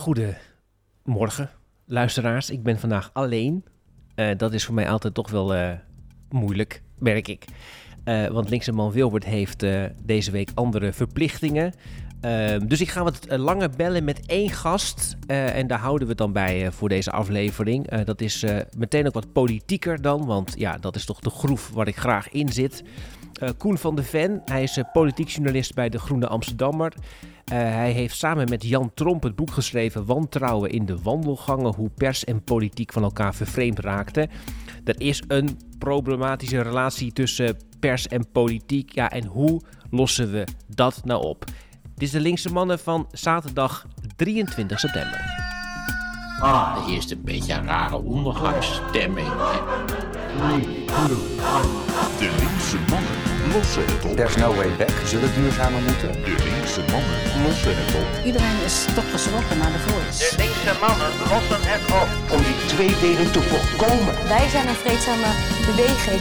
Goedemorgen, luisteraars. Ik ben vandaag alleen. Uh, dat is voor mij altijd toch wel uh, moeilijk, merk ik. Uh, want Linkse Man Wilbert heeft deze week andere verplichtingen. Ehm, dus ik ga wat langer bellen met één gast. en daar houden we het dan bij voor deze aflevering. dat is meteen ook wat politieker dan. Want ja, dat is toch de groef waar ik graag in zit. Koen van de Ven, hij is politiek journalist bij de Groene Amsterdammer. Uh, hij heeft samen met Jan Tromp het boek geschreven Wantrouwen in de wandelgangen, hoe pers en politiek van elkaar vervreemd raakten. Er is een problematische relatie tussen pers en politiek. Ja, en hoe lossen we dat nou op? Dit is de linkse mannen van zaterdag 23 september. Ah, is een beetje een rare ondergangsstemming. De linkse mannen lossen het op. There's no way back. Zullen duurzamer moeten? De linkse mannen lossen het op. Iedereen is toch geschrokken naar de voice. De linkse mannen lossen het op. Om die tweedeling te voorkomen. Wij zijn een vreedzame beweging.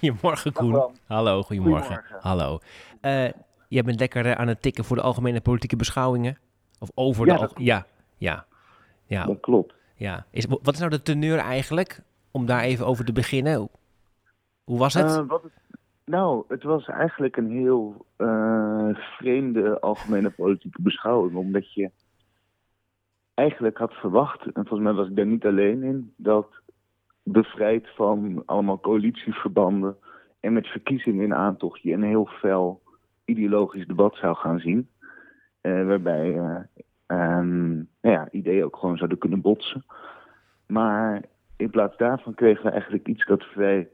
Goedemorgen, Koen. Hallo, goedemorgen. Hallo. Uh, jij bent lekker uh, aan het tikken voor de algemene politieke beschouwingen? Of over ja, de... Dat, ja, ja, ja. Dat klopt. Ja. Is, wat is nou de teneur eigenlijk? Om daar even over te beginnen. Hoe was het? Uh, wat het nou, het was eigenlijk een heel vreemde algemene politieke beschouwing. Omdat je eigenlijk had verwacht, en volgens mij was ik daar niet alleen in, dat bevrijd van allemaal coalitieverbanden en met verkiezingen in aantocht je een heel fel ideologisch debat zou gaan zien. Uh, waarbij uh, um, nou ja, ideeën ook gewoon zouden kunnen botsen. Maar in plaats daarvan kregen we eigenlijk iets dat vrij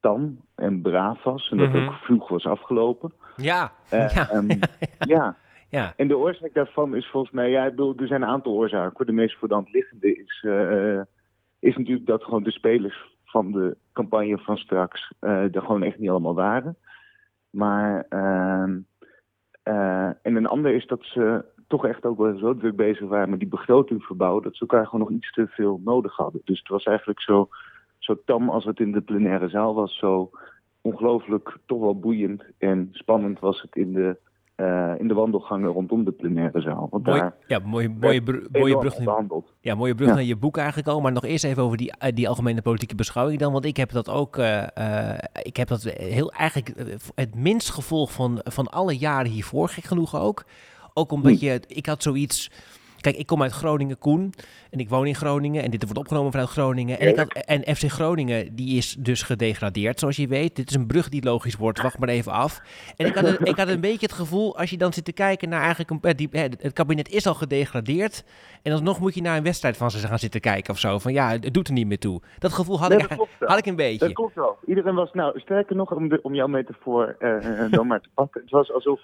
tam en braaf was. En dat mm -hmm. ook vroeg was afgelopen. Ja. Uh, ja. Um, ja. ja. En de oorzaak daarvan is volgens mij, ja, ik bedoel, er zijn een aantal oorzaken. De meest voor de hand liggende is is natuurlijk dat gewoon de spelers van de campagne van straks uh, er gewoon echt niet allemaal waren. Maar, uh, uh, en een ander is dat ze toch echt ook wel zo druk bezig waren met die begroting verbouwen, dat ze elkaar gewoon nog iets te veel nodig hadden. Dus het was eigenlijk zo, zo tam als het in de plenaire zaal was, zo ongelooflijk toch wel boeiend en spannend was het in de uh, in de wandelgangen rondom de plenaire zaal. Want mooi, daar ja, mooie, mooie, br mooie brug. Ja, mooie brug ja. naar je boek eigenlijk al. Maar nog eerst even over die, uh, die algemene politieke beschouwing dan. Want ik heb dat ook, uh, ik heb dat heel eigenlijk het minst gevolg van, van alle jaren hiervoor, gek genoeg ook. Ook omdat je, ik had zoiets... Kijk, ik kom uit Groningen, Koen. En ik woon in Groningen. En dit wordt opgenomen vanuit Groningen. En, ik had, en FC Groningen, die is dus gedegradeerd, zoals je weet. Dit is een brug die logisch wordt. Wacht maar even af. En ik had, een, ik had een beetje het gevoel, als je dan zit te kijken naar eigenlijk... Een, die, het kabinet is al gedegradeerd. En alsnog moet je naar een wedstrijd van ze gaan zitten kijken of zo. Van ja, het doet er niet meer toe. Dat gevoel had, nee, ik, dat had ik een beetje. Dat klopt wel. Iedereen was, nou, sterker nog, om, de, om jouw metafoor uh, dan maar te pakken. Het was alsof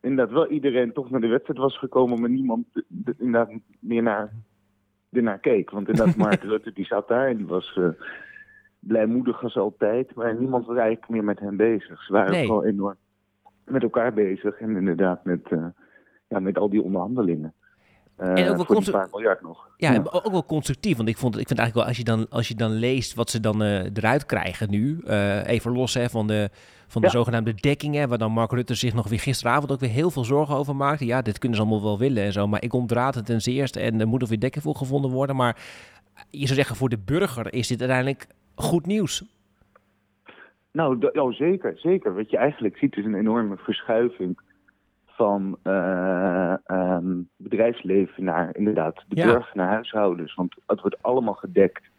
inderdaad wel iedereen toch naar de wedstrijd was gekomen, maar niemand inderdaad meer naar, ernaar keek. Want inderdaad, Mark Rutte die zat daar en die was uh, blijmoedig als altijd, maar niemand was eigenlijk meer met hem bezig. Ze waren Nee. gewoon enorm met elkaar bezig en inderdaad met, uh, ja, met al die onderhandelingen. Uh, En ook wel voor die constru- paar miljard nog. Ja, ook wel constructief. Want ik, vond, ik vind eigenlijk wel, als je dan, als je dan leest wat ze dan eh, eruit krijgen nu. eh, even los hè, van de, van de Ja. zogenaamde dekkingen. Waar dan Mark Rutte zich nog weer gisteravond ook weer heel veel zorgen over maakte. Ja, dit kunnen ze allemaal wel willen en zo. Maar ik ontraad het ten zeerste. En er moet nog weer dekking voor gevonden worden. Maar je zou zeggen, voor de burger is dit uiteindelijk goed nieuws. Nou, oh, zeker, zeker. Wat je eigenlijk ziet is een enorme verschuiving van eh, ehm, bedrijfsleven naar inderdaad de Ja. burger, naar huishoudens. Want het wordt allemaal gedekt,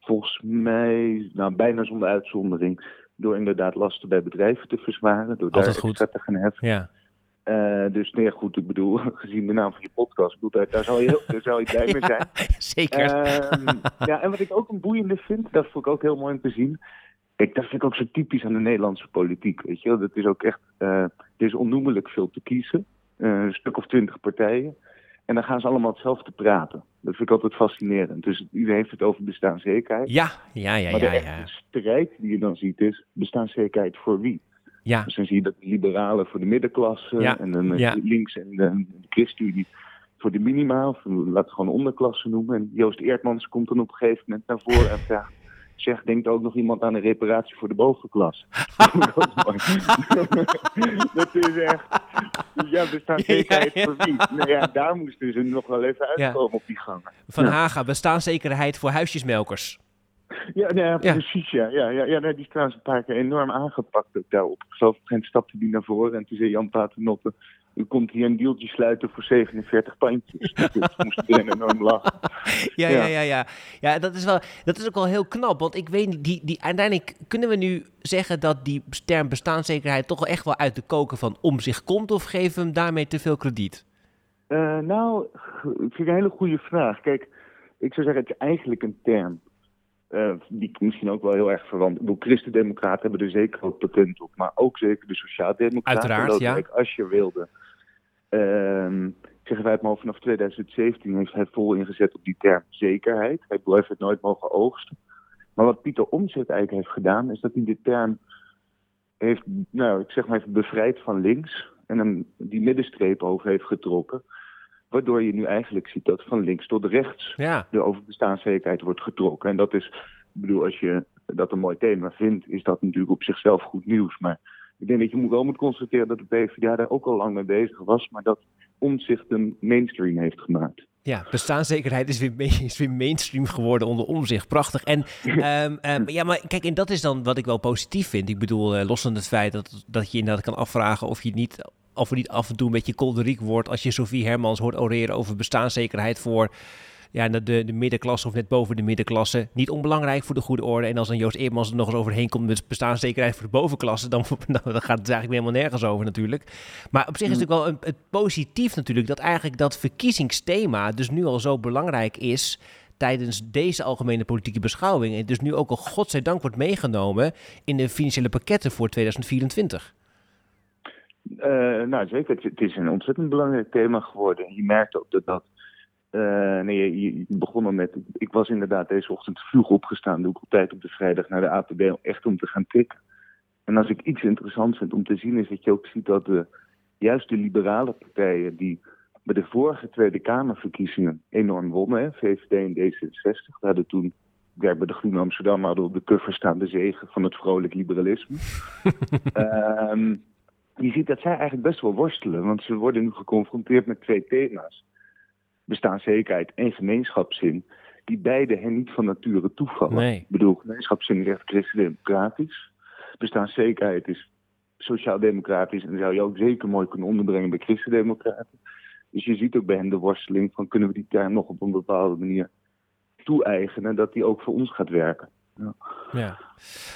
volgens mij, nou, bijna zonder uitzondering, door inderdaad lasten bij bedrijven te verzwaren, door daar Altijd goed. extra te gaan heffen. Ja, Eh, dus nee, goed, ik bedoel, gezien de naam van je podcast, bedoel, daar, daar, zal je daar zal je blij mee zijn. zeker. Ehm, ja, en wat ik ook een boeiende vind, dat vond ik ook heel mooi om te zien. Kijk, dat vind ik ook zo typisch aan de Nederlandse politiek. Weet je wel, dat is ook echt. eh, er is onnoemelijk veel te kiezen. Eh, een stuk of twintig partijen. En dan gaan ze allemaal hetzelfde praten. Dat vind ik altijd fascinerend. Dus iedereen heeft het over bestaanszekerheid. ja, ja, ja, maar de ja, echte ja. strijd die je dan ziet is bestaanszekerheid voor wie? Ja, Dus dan zie je dat de liberalen voor de middenklasse Ja, en dan ja. links en de, de ChristenUnie voor de minimaal, of laat het gewoon onderklasse noemen. En Joost Eertmans komt dan op een gegeven moment naar voren en vraagt, Zeg, denkt ook nog iemand aan een reparatie voor de bovenklas. dat, is mooi. dat is echt. Ja, bestaanszekerheid Ja, ja. voor wie? Nou ja, daar moesten ze nog wel even uitkomen op die gangen. Van. Haga, bestaanszekerheid voor huisjesmelkers. Ja, nee, ja, Ja. precies. Ja, ja, ja, ja nee, die is trouwens een paar keer enorm aangepakt ook daarop. Ik geloof geen stapte die naar voren en toen zei Jan Paternotte... U komt hier een deeltje sluiten voor 47 pandjes. Dus moest iedereen enorm lachen. Ja, ja, Ja. ja, ja. Ja, dat is, wel, dat is ook wel heel knap. Want ik weet niet, die, die, uiteindelijk kunnen we nu zeggen dat die term bestaanszekerheid toch wel echt wel uit de koken van om zich komt. Of geven we hem daarmee te veel krediet? Eh, nou, ik vind het een hele goede vraag. Kijk, ik zou zeggen, het is eigenlijk een term. eh, die ik misschien ook wel heel erg verwant. Ik bedoel, christendemocraten hebben er zeker ook patent op. Maar ook zeker de sociaaldemocraten. Uiteraard, Lodewijk Asscher wilde. Ehm zeggen wij het maar vanaf 2017 heeft hij vol ingezet op die term zekerheid. Hij heeft het nooit mogen oogsten. Maar wat Pieter Omtzigt eigenlijk heeft gedaan, is dat hij de term heeft, nou, ik zeg maar even bevrijd van links en hem die middenstreep over heeft getrokken. Waardoor je nu eigenlijk ziet dat van links tot rechts Ja, de over bestaanszekerheid wordt getrokken. En dat is, ik bedoel, als je dat een mooi thema vindt, is dat natuurlijk op zichzelf goed nieuws. Maar ik denk dat je moet wel moet constateren dat de PvdA daar ook al lang mee bezig was, maar dat omzicht een mainstream heeft gemaakt. ja bestaanszekerheid is weer, is weer mainstream geworden onder omzicht. Prachtig. En ehm, ehm, ja, maar kijk, en dat is dan wat ik wel positief vind. Ik bedoel, eh, los van het feit dat, dat je inderdaad kan afvragen of je niet, of niet af en toe een beetje kolderiek wordt als je Sophie Hermans hoort oreren over bestaanszekerheid voor ja, de, de, de middenklasse of net boven de middenklasse. Niet onbelangrijk voor de goede orde. En als dan Joost Eermans er nog eens overheen komt met bestaanszekerheid voor de bovenklasse, dan, dan gaat het eigenlijk helemaal nergens over natuurlijk. Maar op zich is het natuurlijk wel een, het positief natuurlijk dat eigenlijk dat verkiezingsthema dus nu al zo belangrijk is tijdens deze algemene politieke beschouwing. En dus nu ook al godzijdank wordt meegenomen in de financiële pakketten voor 2024. Eh, nou, zeker. Het, het is een ontzettend belangrijk thema geworden. En je merkt ook dat dat. Eh, nee, je, je- je begon al met. Ik was inderdaad deze ochtend vroeg opgestaan. Doe ik altijd op de vrijdag naar de APB. Echt om te gaan tikken. En als ik iets interessants vind om te zien, is dat je ook ziet dat de, juist de liberale partijen. die bij de vorige Tweede Kamerverkiezingen enorm wonnen. Hè, VVD en D66. We hadden toen. Werk bij de Groene Amsterdam hadden op de cover staan de zegen van het vrolijk liberalisme. Ehm je ziet dat zij eigenlijk best wel worstelen, want ze worden nu geconfronteerd met twee thema's. Bestaanszekerheid en gemeenschapszin, die beide hen niet van nature toevallen. Nee. Ik bedoel, gemeenschapszin is echt christendemocratisch. Bestaanszekerheid is sociaal-democratisch en zou je ook zeker mooi kunnen onderbrengen bij christendemocraten. Dus je ziet ook bij hen de worsteling van kunnen we die term nog op een bepaalde manier toe-eigenen, dat die ook voor ons gaat werken. Ja.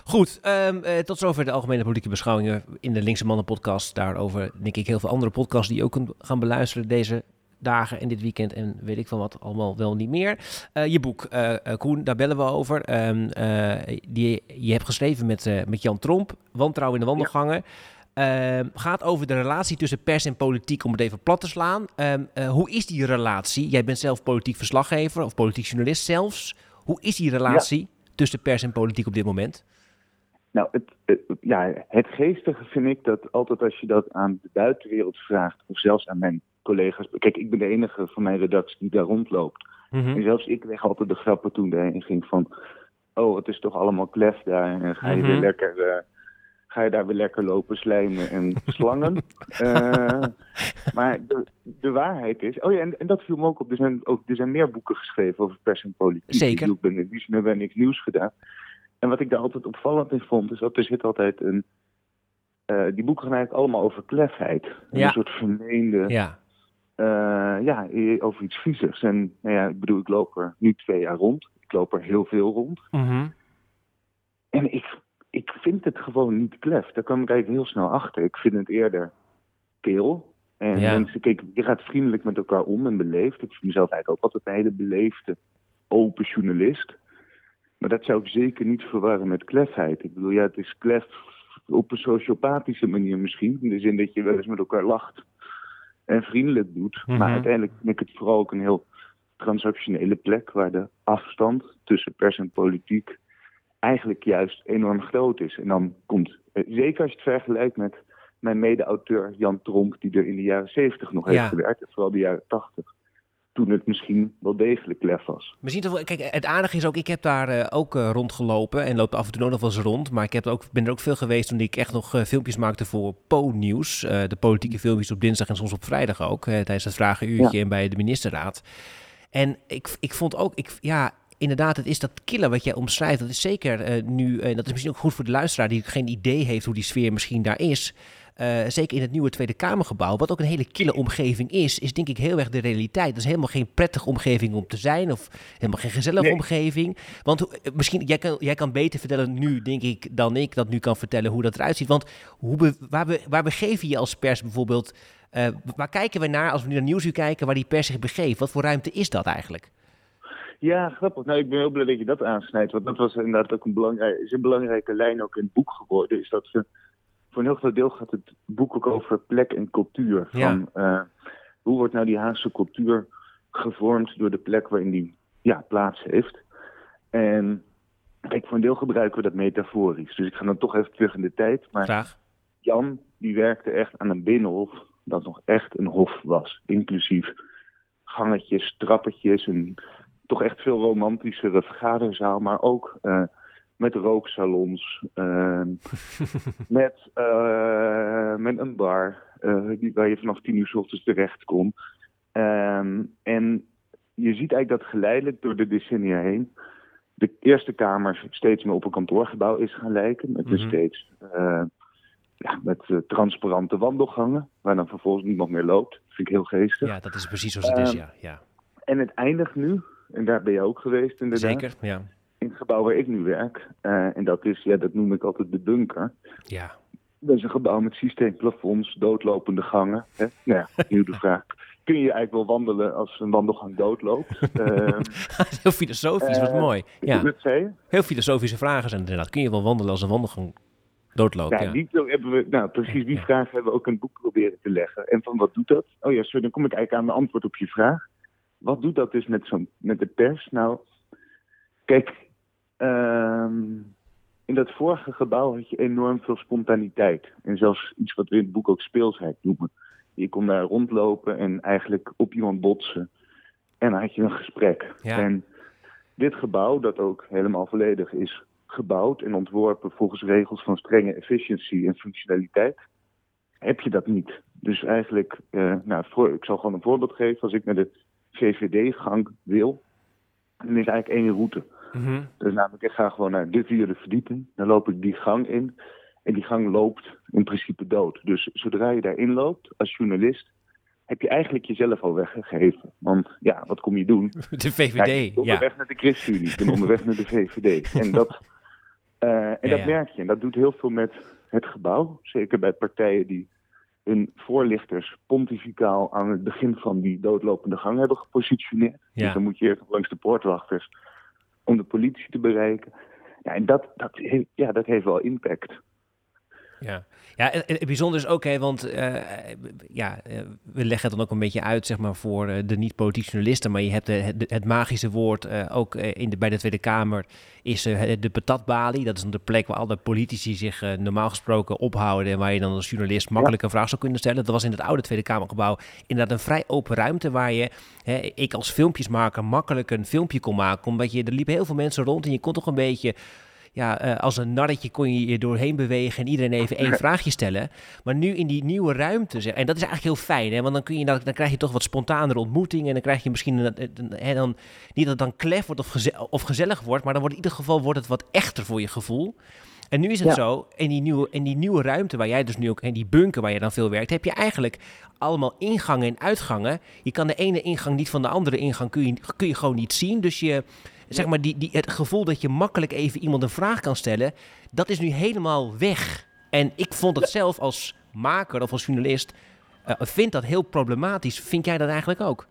Goed, ehm, eh, tot zover de algemene politieke beschouwingen in de Linkse Mannen podcast. Daarover denk ik heel veel andere podcasts die je ook kunt gaan beluisteren deze dagen en dit weekend en weet ik van wat allemaal wel niet meer. Eh, je boek, eh, Koen, daar bellen we over. Ehm, eh, die je hebt geschreven met, met Jan Tromp, Wantrouwen in de wandelgangen. Ehm, gaat over de relatie tussen pers en politiek, om het even plat te slaan. Ehm, eh, hoe is die relatie? Jij bent zelf politiek verslaggever of politiek journalist zelfs. Hoe is die relatie tussen pers en politiek op dit moment? Nou, het, het- ja, het geestige vind ik dat altijd als je dat aan de buitenwereld vraagt, of zelfs aan mijn collega's. Kijk, ik ben de enige van mijn redactie die daar rondloopt. Mhm. En zelfs ik leg altijd de grappen toen daarheen ging van, oh, het is toch allemaal klef daar en ga je, Mhm. weer lekker, eh, ga je daar weer lekker lopen slijmen en slangen. Eh, maar de, de waarheid is, oh ja, en, en dat viel me ook op, er zijn, ook, er zijn meer boeken geschreven over pers en politiek. Zeker. Ik ben in hebben niks nieuws gedaan. En wat ik daar altijd opvallend in vond, is dat er zit altijd een. eh, die boeken gaan eigenlijk allemaal over klefheid. Ja. Een soort vermeende. Ja, ja, i- over iets viezigs. En nou ja, ik bedoel, ik loop er nu twee jaar rond. Ik loop er heel veel rond. Mhm. En ik, ik vind het gewoon niet klef. Daar kwam ik eigenlijk heel snel achter. Ik vind het eerder keel. En Ja. mensen, kijk, je gaat vriendelijk met elkaar om en beleefd. Ik vind mezelf eigenlijk ook altijd een hele beleefde, open journalist. Maar dat zou ik zeker niet verwarren met klefheid. Ik bedoel, ja, het is klef op een sociopathische manier misschien. In de zin dat je wel eens met elkaar lacht en vriendelijk doet. Mhm. Maar uiteindelijk vind ik het vooral ook een heel transactionele plek... waar de afstand tussen pers en politiek eigenlijk juist enorm groot is. En dan komt, eh, zeker als je het vergelijkt met mijn mede-auteur Jan Tromp... die er in de jaren zeventig nog Ja. heeft gewerkt, en vooral de jaren tachtig toen het misschien wel degelijk lef was. Misschien toch wel, kijk, het aardige is ook, ik heb daar uh, ook uh, rondgelopen en loop af en toe nog wel eens rond. Maar ik heb ook, ben er ook veel geweest toen ik echt nog uh, filmpjes maakte voor Po-nieuws. de politieke filmpjes op dinsdag en soms op vrijdag ook, tijdens het vragenuurtje ja. en bij de ministerraad. En ik, ik vond ook, ik, ja, inderdaad, het is dat killen wat jij omschrijft. Dat is zeker nu, en dat is misschien ook goed voor de luisteraar die geen idee heeft hoe die sfeer misschien daar is. Uh, zeker in het nieuwe Tweede Kamergebouw, wat ook een hele kille omgeving is, is denk ik heel erg de realiteit. Dat is helemaal geen prettige omgeving om te zijn of helemaal geen gezellige nee. omgeving. Want uh, misschien, jij kan, jij kan beter vertellen nu, denk ik, dan ik dat nu kan vertellen hoe dat eruit ziet. Want hoe waar, be, waar begeef je je als pers bijvoorbeeld? Uh, waar kijken we naar als we nu naar Nieuwsuur kijken, waar die pers zich begeeft? Wat voor ruimte is dat eigenlijk? Ja, grappig. Nou, ik ben heel blij dat je dat aansnijdt. Want dat was inderdaad ook een, belangrijk, is een belangrijke lijn ook in het boek geworden. Is dat we voor een heel groot deel gaat het boek ook over plek en cultuur. Van, ja. uh, hoe wordt nou die Haagse cultuur gevormd door de plek waarin die ja, plaats heeft? En kijk, voor een deel gebruiken we dat metaforisch. Dus ik ga dan toch even terug in de tijd. Maar Graag. Jan, die werkte echt aan een binnenhof dat nog echt een hof was. Inclusief gangetjes, trappetjes, een toch echt veel romantischere vergaderzaal, maar ook uh, met rooksalons, uh, met, uh, met een bar die, waar je vanaf tien uur s ochtends terecht kon. Um, en je ziet eigenlijk dat geleidelijk door de decennia heen de Eerste Kamer steeds meer op een kantoorgebouw is gaan lijken. Met mm -hmm. steeds ja, met transparante wandelgangen, waar dan vervolgens niemand meer loopt. Dat vind ik heel geestig. Ja, dat is precies zoals het is, ja. ja. En het eindigt nu, en daar ben je ook geweest inderdaad. Zeker, ja in het gebouw waar ik nu werk. Uh, en dat is, ja, dat noem ik altijd de bunker. Ja. Dat is een gebouw met systeemplafonds, doodlopende gangen. Hè? Nou ja, nu de vraag. Kun je eigenlijk wel wandelen als een wandelgang doodloopt? uh, Heel filosofisch, uh, wat mooi. Ja. Heel filosofische vragen zijn inderdaad. Kun je wel wandelen als een wandelgang doodloopt? Nou, ja. die hebben we, nou, precies die vraag hebben we ook in het boek proberen te leggen. En van wat doet dat? Oh ja, sorry, dan kom ik eigenlijk aan de antwoord op je vraag. Wat doet dat dus met, zo'n met de pers? Nou, kijk, Um, in dat vorige gebouw had je enorm veel spontaniteit. En zelfs iets wat we in het boek ook speelsheid noemen. Je kon daar rondlopen en eigenlijk op iemand botsen. En dan had je een gesprek. Ja. En dit gebouw, dat ook helemaal volledig is gebouwd en ontworpen volgens regels van strenge efficiëntie en functionaliteit, heb je dat niet. Dus eigenlijk, uh, nou, voor, ik zal gewoon een voorbeeld geven. Als ik naar de VVD-gang wil, dan is eigenlijk één route. Mm -hmm. Dus namelijk, ik ga gewoon naar de vierde verdieping. Dan loop ik die gang in. En die gang loopt in principe dood. Dus zodra je daarin loopt, als journalist, heb je eigenlijk jezelf al weggegeven. Want ja, wat kom je doen? De VVD, ja. Ik ben onderweg ja. naar de ChristenUnie. Ik ben onderweg naar de VVD. En dat, uh, en Ja, dat ja. merk je. En dat doet heel veel met het gebouw. Zeker bij partijen die hun voorlichters pontificaal aan het begin van die doodlopende gang hebben gepositioneerd. Dus dan moet je eerst langs de poortwachters om de politie te bereiken. Ja, en dat, dat, ja, dat heeft wel impact. Ja, ja en, en het bijzonder is ook, hè, want uh, ja, uh, we leggen het dan ook een beetje uit zeg maar, voor uh, de niet-politiek journalisten, maar je hebt het, het magische woord ook in de, bij de Tweede Kamer, is de patatbalie. Dat is dan de plek waar alle politici zich normaal gesproken ophouden en waar je dan als journalist makkelijk een vraag zou kunnen stellen. Dat was in het oude Tweede Kamergebouw inderdaad een vrij open ruimte waar je, hè, ik als filmpjesmaker, makkelijk een filmpje kon maken, omdat je, er liepen heel veel mensen rond en je kon toch een beetje ja, uh, als een narretje kon je je doorheen bewegen en iedereen even één vraagje stellen. Maar nu in die nieuwe ruimte, zeg, en dat is eigenlijk heel fijn, hè, want dan, kun je, dan, dan krijg je toch wat spontanere ontmoetingen en dan krijg je misschien, een, een, een, dan, niet dat het dan klef wordt of, geze of gezellig wordt, maar dan wordt in ieder geval wordt het wat echter voor je gevoel. En nu is het ja. zo, in die, nieuwe, in die nieuwe ruimte waar jij dus nu ook, in die bunker waar je dan veel werkt, heb je eigenlijk allemaal ingangen en uitgangen. Je kan de ene ingang niet van de andere ingang, kun je, kun je gewoon niet zien. Dus je, zeg maar, die, die, het gevoel dat je makkelijk even iemand een vraag kan stellen, dat is nu helemaal weg. En ik vond het zelf als maker of als journalist, uh, vind dat heel problematisch. Vind jij dat eigenlijk ook?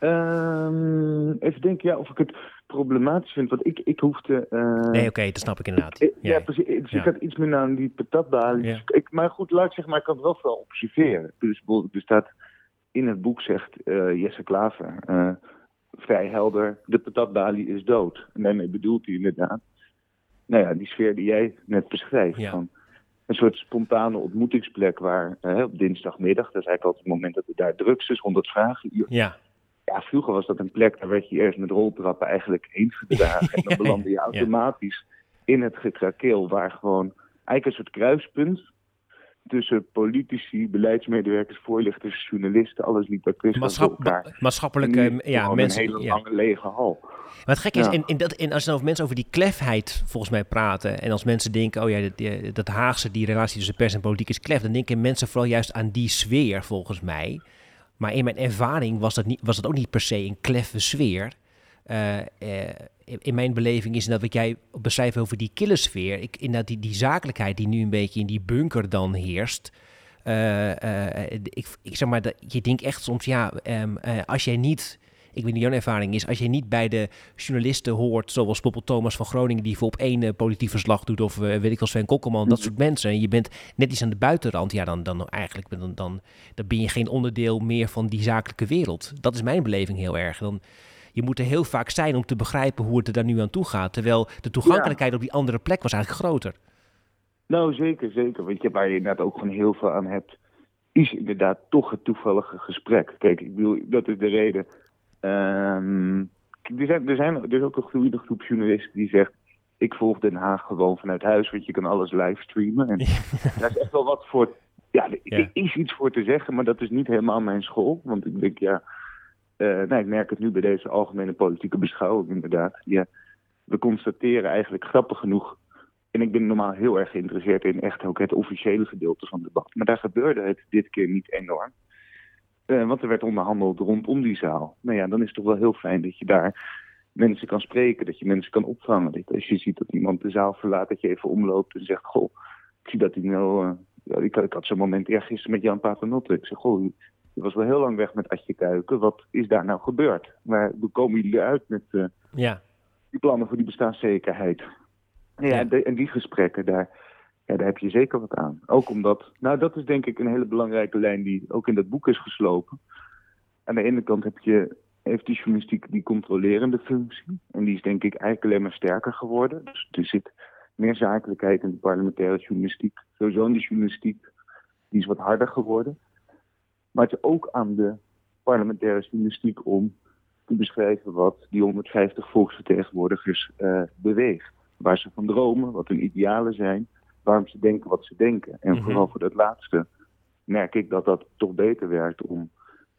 Um, even denken, ja, of ik het problematisch vind. Want ik, ik hoefde... Uh... Nee, oké, okay, dat snap ik inderdaad. Ja, ja precies. Dus ja. ik had iets meer aan die patatbalie. Ja. Ik, maar goed, laat ik zeggen, maar ik kan het wel veel observeren. Dus bijvoorbeeld, er staat in het boek, zegt uh, Jesse Klaver... Uh, vrij helder, de patatbalie is dood. En daarmee bedoelt hij inderdaad... Nou ja, die sfeer die jij net beschrijft. Ja. Van een soort spontane ontmoetingsplek waar op dinsdagmiddag... dat is eigenlijk altijd het moment dat er daar drugs is, 100 vragen... Ja ja, vroeger was dat een plek, daar werd je eerst met roltrappen eigenlijk heen gedragen. En dan belandde je automatisch in het getrakeel, waar gewoon eigenlijk een soort kruispunt tussen politici, beleidsmedewerkers, voorlichters, journalisten, alles liep daar tussen Maatschap- elkaar. maatschappelijke nu ja, mensen. Een hele ja. lange lege hal. Maar het gekke is, en, dat, en als dan over mensen over die klefheid volgens mij praten, en als mensen denken, oh ja, dat, dat Haagse, die relatie tussen pers en politiek is klef, dan denken mensen vooral juist aan die sfeer volgens mij. Maar in mijn ervaring was dat, niet, was dat ook niet per se een kleffe sfeer. Eh, eh, in- mijn beleving is dat wat jij beschrijft over die kille sfeer, ik, inderdaad die, die zakelijkheid die nu een beetje in die bunker dan heerst. eh, eh, ik, ik zeg maar, dat, je denkt echt soms, ja, ehm, eh, als jij niet, ik weet niet jouw ervaring is, als je niet bij de journalisten hoort, zoals bijvoorbeeld Thomas van Groningen, die voor op één eh, politiek verslag doet, of eh, weet ik wel, Sven Kokkelman, dat soort mensen, en je bent net iets aan de buitenrand, ja, dan, dan eigenlijk dan, dan, dan ben je geen onderdeel meer van die zakelijke wereld. Dat is mijn beleving heel erg. Dan, je moet er heel vaak zijn om te begrijpen hoe het er daar nu aan toe gaat, terwijl de toegankelijkheid op die andere plek was eigenlijk groter. Nou, zeker, zeker. Want je, waar je inderdaad ook gewoon heel veel aan hebt, is inderdaad toch het toevallige gesprek. Kijk, ik bedoel, dat is de reden. Ehm, er, zijn, er, zijn, er is ook een groeiende groep journalisten die zegt... ik volg Den Haag gewoon vanuit huis, want je kan alles livestreamen. En daar is echt wel wat voor... Ja, er Ja. er is iets voor te zeggen, maar dat is niet helemaal mijn school. Want ik denk, ja... eh, nou, ik merk het nu bij deze algemene politieke beschouwing inderdaad. Ja, we constateren eigenlijk grappig genoeg en ik ben normaal heel erg geïnteresseerd in echt ook het officiële gedeelte van het debat. Maar daar gebeurde het dit keer niet enorm. Eh, want er werd onderhandeld rondom die zaal. Nou ja, dan is het toch wel heel fijn dat je daar mensen kan spreken, dat je mensen kan opvangen. Dat als je ziet dat iemand de zaal verlaat, dat je even omloopt en zegt: Goh, ik zie dat hij nou. eh, ik, had- ik had zo'n moment eergisteren met Jan Paternotte. Ik zeg: Goh, je was wel heel lang weg met Adje Kuiken. Wat is daar nou gebeurd? Maar hoe komen jullie eruit met. eh, Ja, die plannen voor die bestaanszekerheid. Ja, Ja. de- en die gesprekken, daar, ja, daar heb je zeker wat aan. Ook omdat, nou dat is denk ik een hele belangrijke lijn die ook in dat boek is geslopen. Aan de ene kant heb je, heeft die journalistiek die controlerende functie. En die is denk ik eigenlijk alleen maar sterker geworden. Dus er zit meer zakelijkheid in de parlementaire journalistiek. Sowieso in de journalistiek, die is wat harder geworden. Maar het is ook aan de parlementaire journalistiek om te beschrijven wat die 150 volksvertegenwoordigers eh, beweegt. Waar ze van dromen, wat hun idealen zijn, waarom ze denken wat ze denken. En Mhm. vooral voor dat laatste merk ik dat dat toch beter werkt om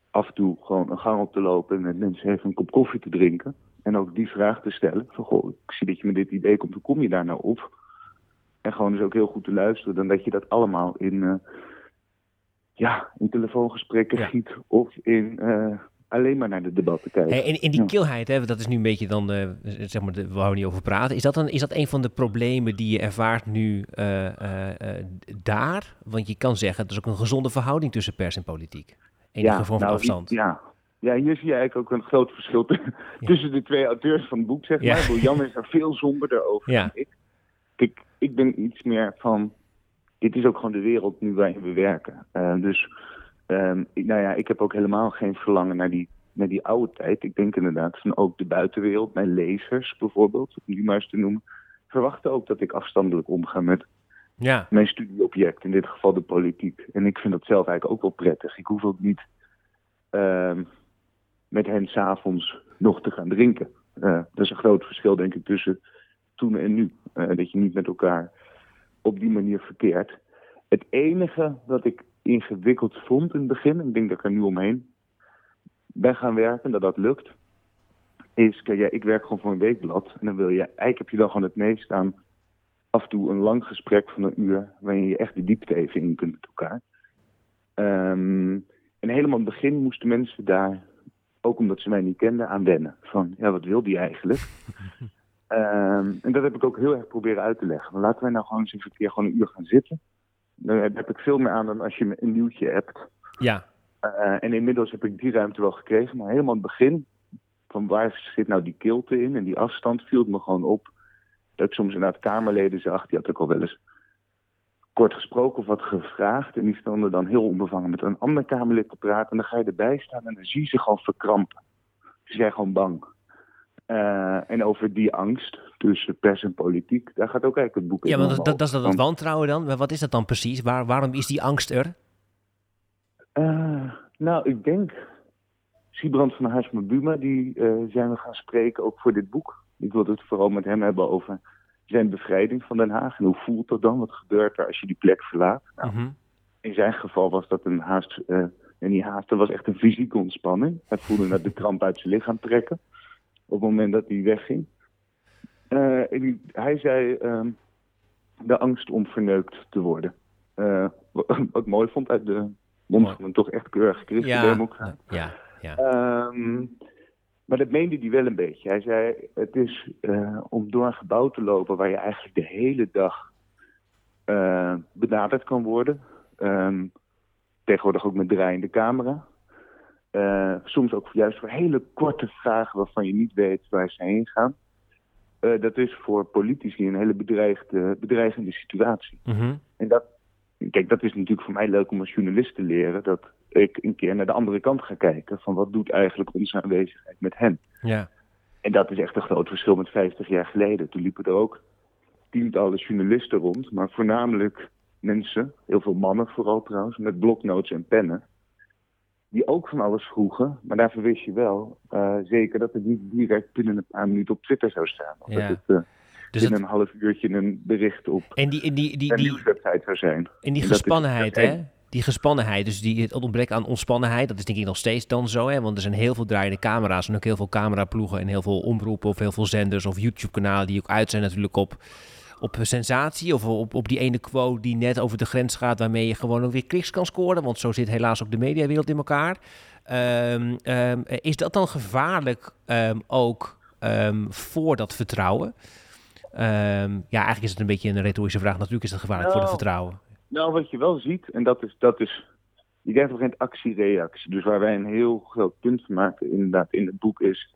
af en toe gewoon een gang op te lopen en met mensen even een kop koffie te drinken. En ook die vraag te stellen van, goh, ik zie dat je met dit idee komt, hoe kom je daar nou op? En gewoon dus ook heel goed te luisteren, dan dat je dat allemaal in, eh, ja, in telefoongesprekken Ja. giet of in eh, alleen maar naar de debatten kijken. Hey, en in die Ja. kilheid, hè, dat is nu een beetje dan, eh, zeg maar, de, we houden niet over praten. Is dat, dan, is dat een van de problemen die je ervaart nu eh, daar? Want je kan zeggen, er is ook een gezonde verhouding tussen pers en politiek. Enige vorm van nou, afstand. Ja. ja, hier zie je eigenlijk ook een groot verschil tussen de twee auteurs van het boek, zeg Ja. maar. Jan is er veel somberder over Ja. dan ik. Kijk, ik ben iets meer van... Dit is ook gewoon de wereld nu waarin we werken. Eh, dus, ehm, ik- nou ja, ik heb ook helemaal geen verlangen naar die, naar die oude tijd. Ik denk inderdaad van ook de buitenwereld, mijn lezers bijvoorbeeld, om die maar eens te noemen, verwachten ook dat ik afstandelijk omga met Ja, mijn studieobject, in dit geval de politiek. En ik vind dat zelf eigenlijk ook wel prettig. Ik hoef ook niet ehm, met hen s'avonds nog te gaan drinken. Eh, dat is een groot verschil, denk ik, tussen toen en nu. Eh, dat je niet met elkaar op die manier verkeert. Het enige wat ik ingewikkeld vond in het begin, ik denk dat ik er nu omheen ben gaan werken, dat dat lukt, is, ja, ik werk gewoon voor een weekblad. En dan wil je, eigenlijk heb je dan gewoon het meest aan af en toe een lang gesprek van een uur, waarin je echt de diepte even in kunt met elkaar. Ehm, en helemaal in het begin moesten mensen daar, ook omdat ze mij niet kenden, aan wennen. Van, ja, wat wil die eigenlijk? Ehm, en dat heb ik ook heel erg proberen uit te leggen. Laten wij nou gewoon eens een keer gewoon een uur gaan zitten. Daar heb ik veel meer aan dan als je een nieuwtje hebt. ja, Eh, en inmiddels heb ik die ruimte wel gekregen. Maar helemaal in het begin, van waar zit nou die kilte in en die afstand, viel het me gewoon op. Dat ik soms inderdaad Kamerleden zag, die had ik al wel eens kort gesproken of wat gevraagd. En die stonden dan heel onbevangen met een ander Kamerlid te praten. En dan ga je erbij staan en dan zie je ze gewoon verkrampen. Ze zijn gewoon bang. Eh, en over die angst tussen pers en politiek, daar gaat ook eigenlijk het boek ja enorm want dat, dat, dat is dat het wantrouwen dan. Maar wat is dat dan precies? Waar, waarom is die angst er? Eh, nou, ik denk Siebrand van Haarsma Buma, die eh, zijn we gaan spreken, ook voor dit boek. Ik wilde het vooral met hem hebben over zijn bevrijding van Den Haag. En hoe voelt dat dan? Wat gebeurt er als je die plek verlaat? Nou, Mhm. In zijn geval was dat een haast, en die haast, dat was echt een fysieke ontspanning. Hij voelde net de kramp uit zijn lichaam trekken op het moment dat hij wegging. Eh, en hij zei ehm, de angst om verneukt te worden. Eh, wat ik mooi vond uit de mond van een toch echt keurig Ja, christendemocraat. ja, ja. Ehm, maar dat meende hij wel een beetje. Hij zei, het is eh, om door een gebouw te lopen waar je eigenlijk de hele dag eh, benaderd kan worden. Ehm, tegenwoordig ook met draaiende camera. Eh, soms ook juist voor hele korte vragen waarvan je niet weet waar ze heen gaan. Eh, dat is voor politici een hele bedreigde, bedreigende situatie. Mhm. En dat, kijk, dat is natuurlijk voor mij leuk om als journalist te leren. Dat ik een keer naar de andere kant ga kijken. Van wat doet eigenlijk onze aanwezigheid met hen? ja. En dat is echt een groot verschil met 50 jaar geleden. Toen liepen er ook tientallen journalisten rond. Maar voornamelijk mensen, heel veel mannen vooral trouwens, met bloknotes en pennen. Die ook van alles vroegen. Maar daarvoor wist je wel eh, zeker dat het niet direct binnen een paar minuten op Twitter zou staan. Of Ja. dat het eh, Dus binnen een half uurtje een bericht op en die, en die, die, een die, nieuwswebsite zou zijn. En die En gespannenheid, hè? Die gespannenheid, dus die, het ontbrek aan ontspannenheid, dat is denk ik nog steeds dan zo, hè? Want er zijn heel veel draaiende camera's en ook heel veel cameraploegen en heel veel omroepen of heel veel zenders of YouTube-kanalen die ook uit zijn natuurlijk op, op sensatie of op, op die ene quote die net over de grens gaat waarmee je gewoon ook weer kliks kan scoren, want zo zit helaas ook de mediawereld in elkaar. Ehm, ehm, is dat dan gevaarlijk ehm, ook voor dat vertrouwen? Ja, eigenlijk is het een beetje een retorische vraag. Natuurlijk is het gevaarlijk voor het Nou, vertrouwen. Nou, wat je wel ziet, en dat is, dat is je krijgt op een actie-reactie. Dus waar wij een heel groot punt van maken, inderdaad, in het boek is...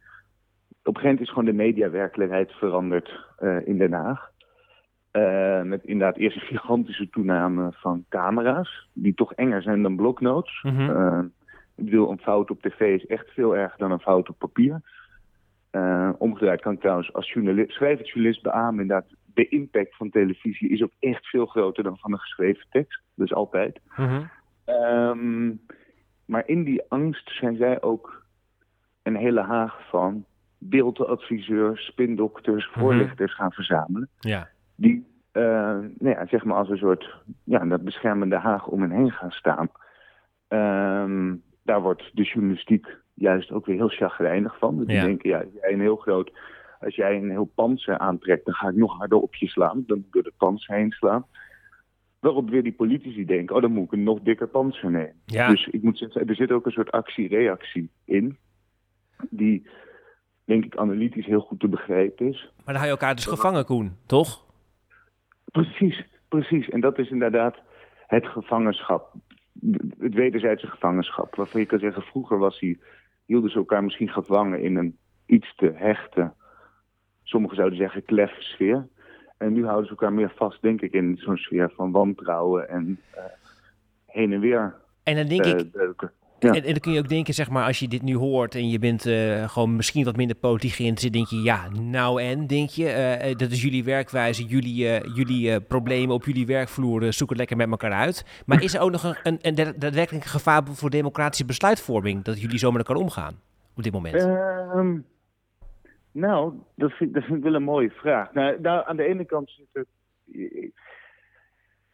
Op een gegeven moment is gewoon de mediawerkelijkheid veranderd eh, in Den Haag. Eh, met inderdaad eerst een gigantische toename van camera's, die toch enger zijn dan bloknotes. Mhm. Eh, ik bedoel, een fout op tv is echt veel erger dan een fout op papier. Eh, omgedraaid kan ik trouwens als journalist, schrijvend journalist beamen inderdaad, de impact van televisie is ook echt veel groter dan van een geschreven tekst. Dus altijd. Mhm. Ehm, maar in die angst zijn zij ook een hele haag van beeldadviseurs, spindokters, Mhm. voorlichters gaan verzamelen. Ja. Die, eh, nou ja, zeg maar als een soort, ja, dat beschermende haag om hen heen gaan staan. Ehm, daar wordt de journalistiek juist ook weer heel chagrijnig van. Die Ja. denken, ja, als jij een heel groot, als jij een heel panzer aantrekt, dan ga ik nog harder op je slaan. Dan door de panzer heen slaan. Waarop weer die politici denken, oh, dan moet ik een nog dikker panzer nemen. Ja. Dus ik moet zeggen, er zit ook een soort actie-reactie in. Die, denk ik, analytisch heel goed te begrijpen is. Maar dan hou je elkaar dus gevangen, Koen, toch? Precies, precies. En dat is inderdaad het gevangenschap. Het wederzijdse gevangenschap. Waarvan je kan zeggen, vroeger was die, hielden ze elkaar misschien gevangen in een iets te hechte, sommigen zouden zeggen kleffe sfeer. En nu houden ze elkaar meer vast, denk ik, in zo'n sfeer van wantrouwen en eh, heen en weer En dan denk eh, ik. Ja. en, en dan kun je ook denken, zeg maar, als je dit nu hoort en je bent eh, gewoon misschien wat minder politiek geïnteresseerd, denk je, ja, nou en, denk je, eh, eh, dat is jullie werkwijze, jullie, jullie problemen op jullie werkvloer, zoek het lekker met elkaar uit. Maar is er ook nog een, een, een da- daadwerkelijk gevaar voor democratische besluitvorming, dat jullie zo met elkaar omgaan op dit moment? Ehm, nou, dat vind, dat vind ik wel een mooie vraag. Nou, nou, aan de ene kant zit het.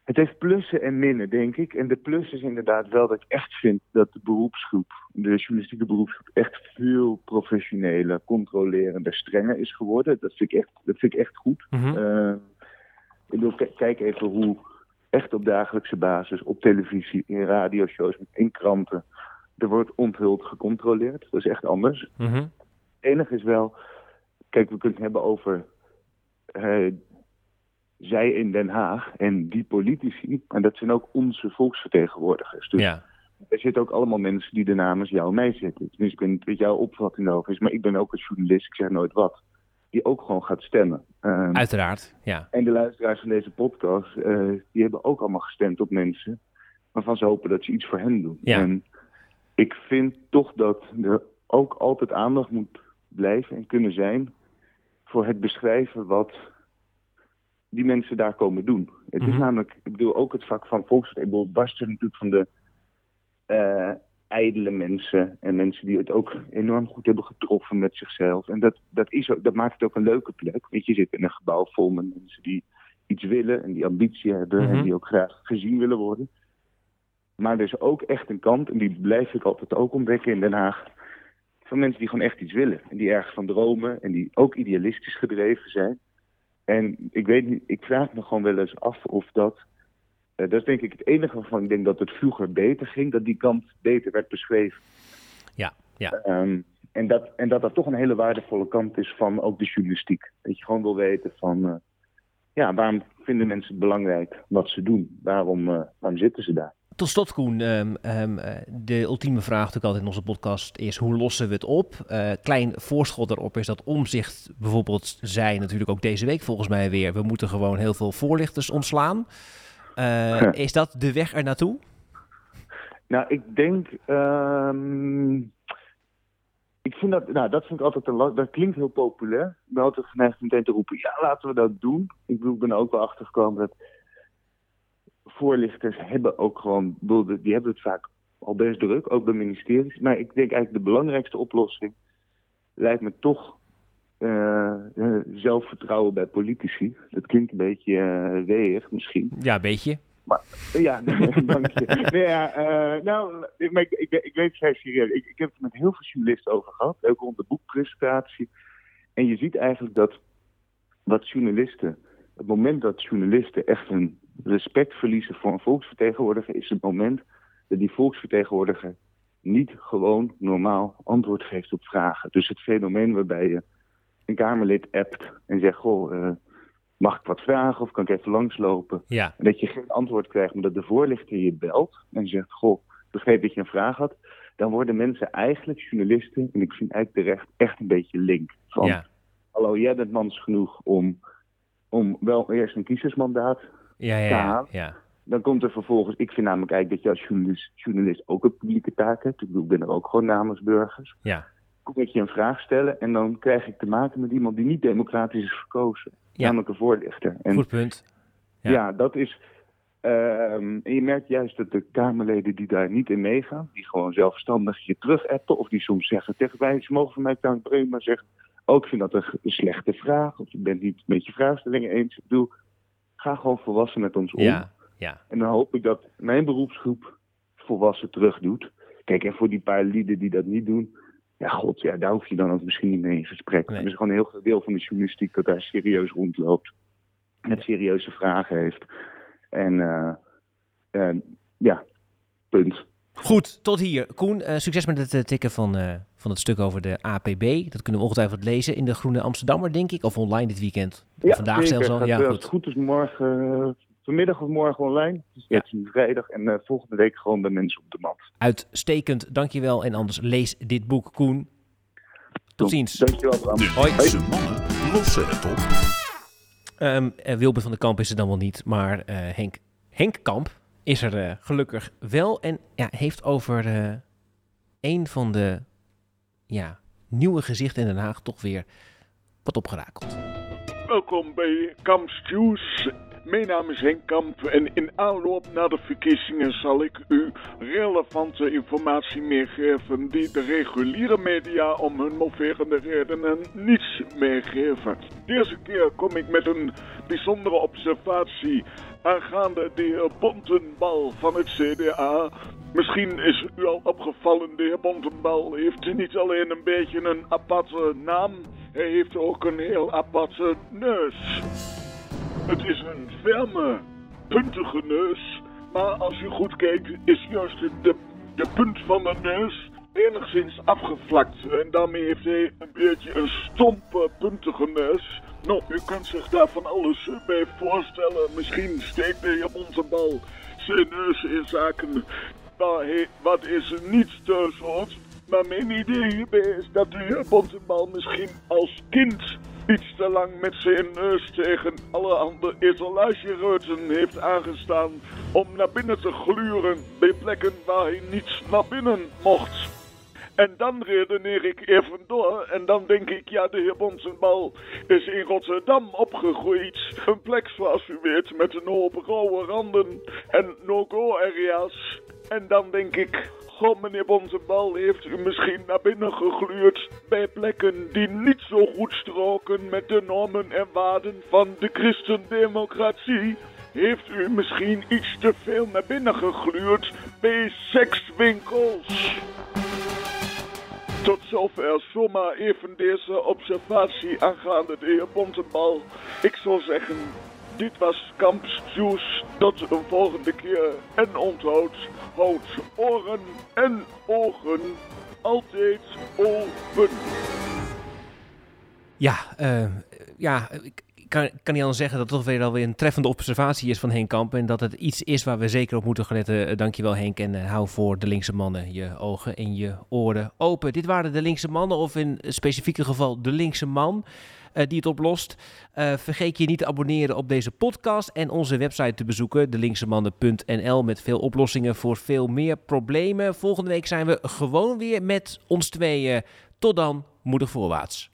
Het heeft plussen en minnen, denk ik. En de plus is inderdaad wel dat ik echt vind dat de beroepsgroep, de journalistieke beroepsgroep, echt veel professioneler, controlerender, strenger is geworden. Dat vind ik echt, dat vind ik echt goed. Mhm. Eh, ik bedoel, kijk even hoe echt op dagelijkse basis, op televisie, in radioshows, in kranten, er wordt onthuld gecontroleerd. Dat is echt anders. Mhm. Het enige is wel, kijk, we kunnen het hebben over eh, zij in Den Haag en die politici. En dat zijn ook onze volksvertegenwoordigers. Dus Ja. er zitten ook allemaal mensen die er namens jou mij zitten. Dus ik weet niet wat jouw opvatting daarover is, maar ik ben ook een journalist, ik zeg nooit wat. Die ook gewoon gaat stemmen. Ehm, Uiteraard, ja. en de luisteraars van deze podcast, eh, die hebben ook allemaal gestemd op mensen waarvan ze hopen dat ze iets voor hen doen. Ja. En ik vind toch dat er ook altijd aandacht moet blijven en kunnen zijn voor het beschrijven wat die mensen daar komen doen. Het is Mhm. namelijk, ik bedoel ook het vak van volksvertegenwoordiging, barst er natuurlijk van de eh, ijdele mensen en mensen die het ook enorm goed hebben getroffen met zichzelf. En dat, dat, is ook, dat maakt het ook een leuke plek. Weet je, zit in een gebouw vol met mensen die iets willen en die ambitie hebben Mhm. en die ook graag gezien willen worden. Maar er is ook echt een kant, en die blijf ik altijd ook ontdekken in Den Haag, van mensen die gewoon echt iets willen. En die ergens van dromen en die ook idealistisch gedreven zijn. En ik weet niet, ik vraag me gewoon wel eens af of dat. eh, dat is denk ik het enige waarvan ik denk dat het vroeger beter ging, dat die kant beter werd beschreven. Ja, ja. Ehm, en, dat, en dat dat toch een hele waardevolle kant is van ook de journalistiek. Dat je gewoon wil weten van, eh, ja, waarom vinden mensen het belangrijk wat ze doen? Waarom, eh, waarom zitten ze daar? Tot slot, Koen, ehm, ehm, eh, de ultieme vraag natuurlijk altijd in onze podcast is hoe lossen we het op? Eh, klein voorschot daarop is dat omzicht bijvoorbeeld zei natuurlijk ook deze week volgens mij weer. We moeten gewoon heel veel voorlichters ontslaan. Eh, is dat de weg er naartoe? Nou, ik denk. ehm, ik vind dat. Nou, dat vind ik altijd een last. Dat klinkt heel populair. Ik ben altijd geneigd meteen te roepen: ja, laten we dat doen. Ik bedoel, ik ben ook wel achter gekomen dat. Voorlichters hebben ook gewoon. Die hebben het vaak al best druk, ook bij ministeries. Maar ik denk eigenlijk de belangrijkste oplossing. lijkt me toch. eh, eh, zelfvertrouwen bij politici. Dat klinkt een beetje eh weeg misschien. Ja, een beetje. Ja, dank je. Nee, ja, nou, ik, maar ik, ik, ik weet het vrij serieus. Ik, ik heb het met heel veel journalisten over gehad, ook rond de boekpresentatie. En je ziet eigenlijk dat wat journalisten, het moment dat journalisten echt hun respect verliezen voor een volksvertegenwoordiger, is het moment dat die volksvertegenwoordiger niet gewoon normaal antwoord geeft op vragen. Dus het fenomeen waarbij je een Kamerlid appt en zegt, goh, eh, mag ik wat vragen of kan ik even langslopen? Ja, En dat je geen antwoord krijgt, maar dat de voorlichter je belt en zegt: Goh, begreep dat je een vraag had. Dan worden mensen eigenlijk journalisten, en ik vind eigenlijk terecht, echt een beetje link. Van: ja, Hallo, jij bent mans genoeg om, om wel eerst een kiezersmandaat. Ja, ja, ja, ja. Dan komt er vervolgens, ik vind namelijk eigenlijk dat je als journalist, journalist ook een publieke taak hebt. Ik bedoel, ik ben er ook gewoon namens burgers. ja. Kom ik je een vraag stellen en dan krijg ik te maken met iemand die niet democratisch is verkozen. Ja. Namelijk een voorlichter. En Goed punt. Ja. ja, dat is. ehm, en je merkt juist dat de Kamerleden die daar niet in meegaan, die gewoon zelfstandig je terug appen, of die soms zeggen tegen mij, ze mogen van mij ik maar zeggen, ook ik vind dat een slechte vraag, of je bent niet met je vraagstellingen eens. Ik bedoel, ga gewoon volwassen met ons om. Ja, ja. En dan hoop ik dat mijn beroepsgroep volwassen terug doet. Kijk, en voor die paar lieden die dat niet doen, ja, god, ja, daar hoef je dan ook misschien niet mee in gesprek. Nee. Er is gewoon een heel groot deel van de journalistiek dat daar serieus rondloopt. Met serieuze vragen heeft. En eh, eh, ja, punt. Goed, tot hier. Koen, eh, succes met het tikken van, van het stuk over de APB. Dat kunnen we ongetwijfeld lezen in de Groene Amsterdammer, denk ik. Of online dit weekend. Vandaag zeker. zelfs al. Gaat, Ja, eh, Als het goed. goed is morgen, eh, vanmiddag of morgen online. Dus Ja. het is nu vrijdag en eh, volgende week gewoon bij mensen op de mat. Uitstekend, dankjewel. En anders lees dit boek, Koen. Tot ziens. Dankjewel, Bram. De Hoi. linkse mannen lossen het op. Ehm eh, Wilbert van der Kamp is er dan wel niet, maar eh, Henk, Henk Kamp is er gelukkig wel. En ja, heeft over eh, een van de ja, nieuwe gezichten in Den Haag toch weer wat opgerakeld. Welkom bij Kamp Stews. Mijn naam is Henk Kamp en in aanloop naar de verkiezingen zal ik u relevante informatie meegeven die de reguliere media om hun moverende redenen niets meegeven. Deze keer kom ik met een bijzondere observatie aangaande de heer Bontenbal van het CDA. Misschien is u al opgevallen, de heer Bontenbal heeft niet alleen een beetje een aparte naam, hij heeft ook een heel aparte neus. Het is een ferme, puntige neus, maar als u goed kijkt is juist de, de punt van de neus enigszins afgevlakt. En daarmee heeft hij een beetje een stompe, puntige neus. Nou, u kunt zich daar van alles eh, bij voorstellen. Misschien steekt de heer Montenbal zijn neus in zaken hij wat is niet thuis hoort. Maar mijn idee hierbij is dat de heer Bontenbal misschien als kind iets te lang met zijn neus tegen alle andere etalagereuten heeft aangestaan om naar binnen te gluren bij plekken waar hij niet naar binnen mocht. En dan redeneer ik even door en dan denk ik, ja, de heer Bonsenbal is in Rotterdam opgegroeid. Een plek, zoals u weet, met een hoop rauwe randen en no-go areas. En dan denk ik, Goh, meneer Bonzenbal, heeft u misschien naar binnen gegluurd bij plekken die niet zo goed stroken met de normen en waarden van de christendemocratie? Heeft u misschien iets te veel naar binnen gegluurd bij sekswinkels? Tot zover zomaar even deze observatie aangaande de heer Bontenbal. Ik zou zeggen, dit was Kamps Juice. Tot een volgende keer. En onthoud, houd oren en ogen altijd open. Ja, uh, ja ik kan, kan niet anders zeggen dat het toch weer alweer een treffende observatie is van Henk Kamp. En dat het iets is waar we zeker op moeten gaan letten. Uh, dankjewel Henk. En uh, hou voor de linkse mannen je ogen en je oren open. Dit waren de linkse mannen, of in specifieke geval de linkse man. Uh, die het oplost. vergeet je niet te abonneren op deze podcast en onze website te bezoeken, delinksemanden.nl, met veel oplossingen voor veel meer problemen. Volgende week zijn we gewoon weer met ons tweeën. Tot dan, moedig voorwaarts.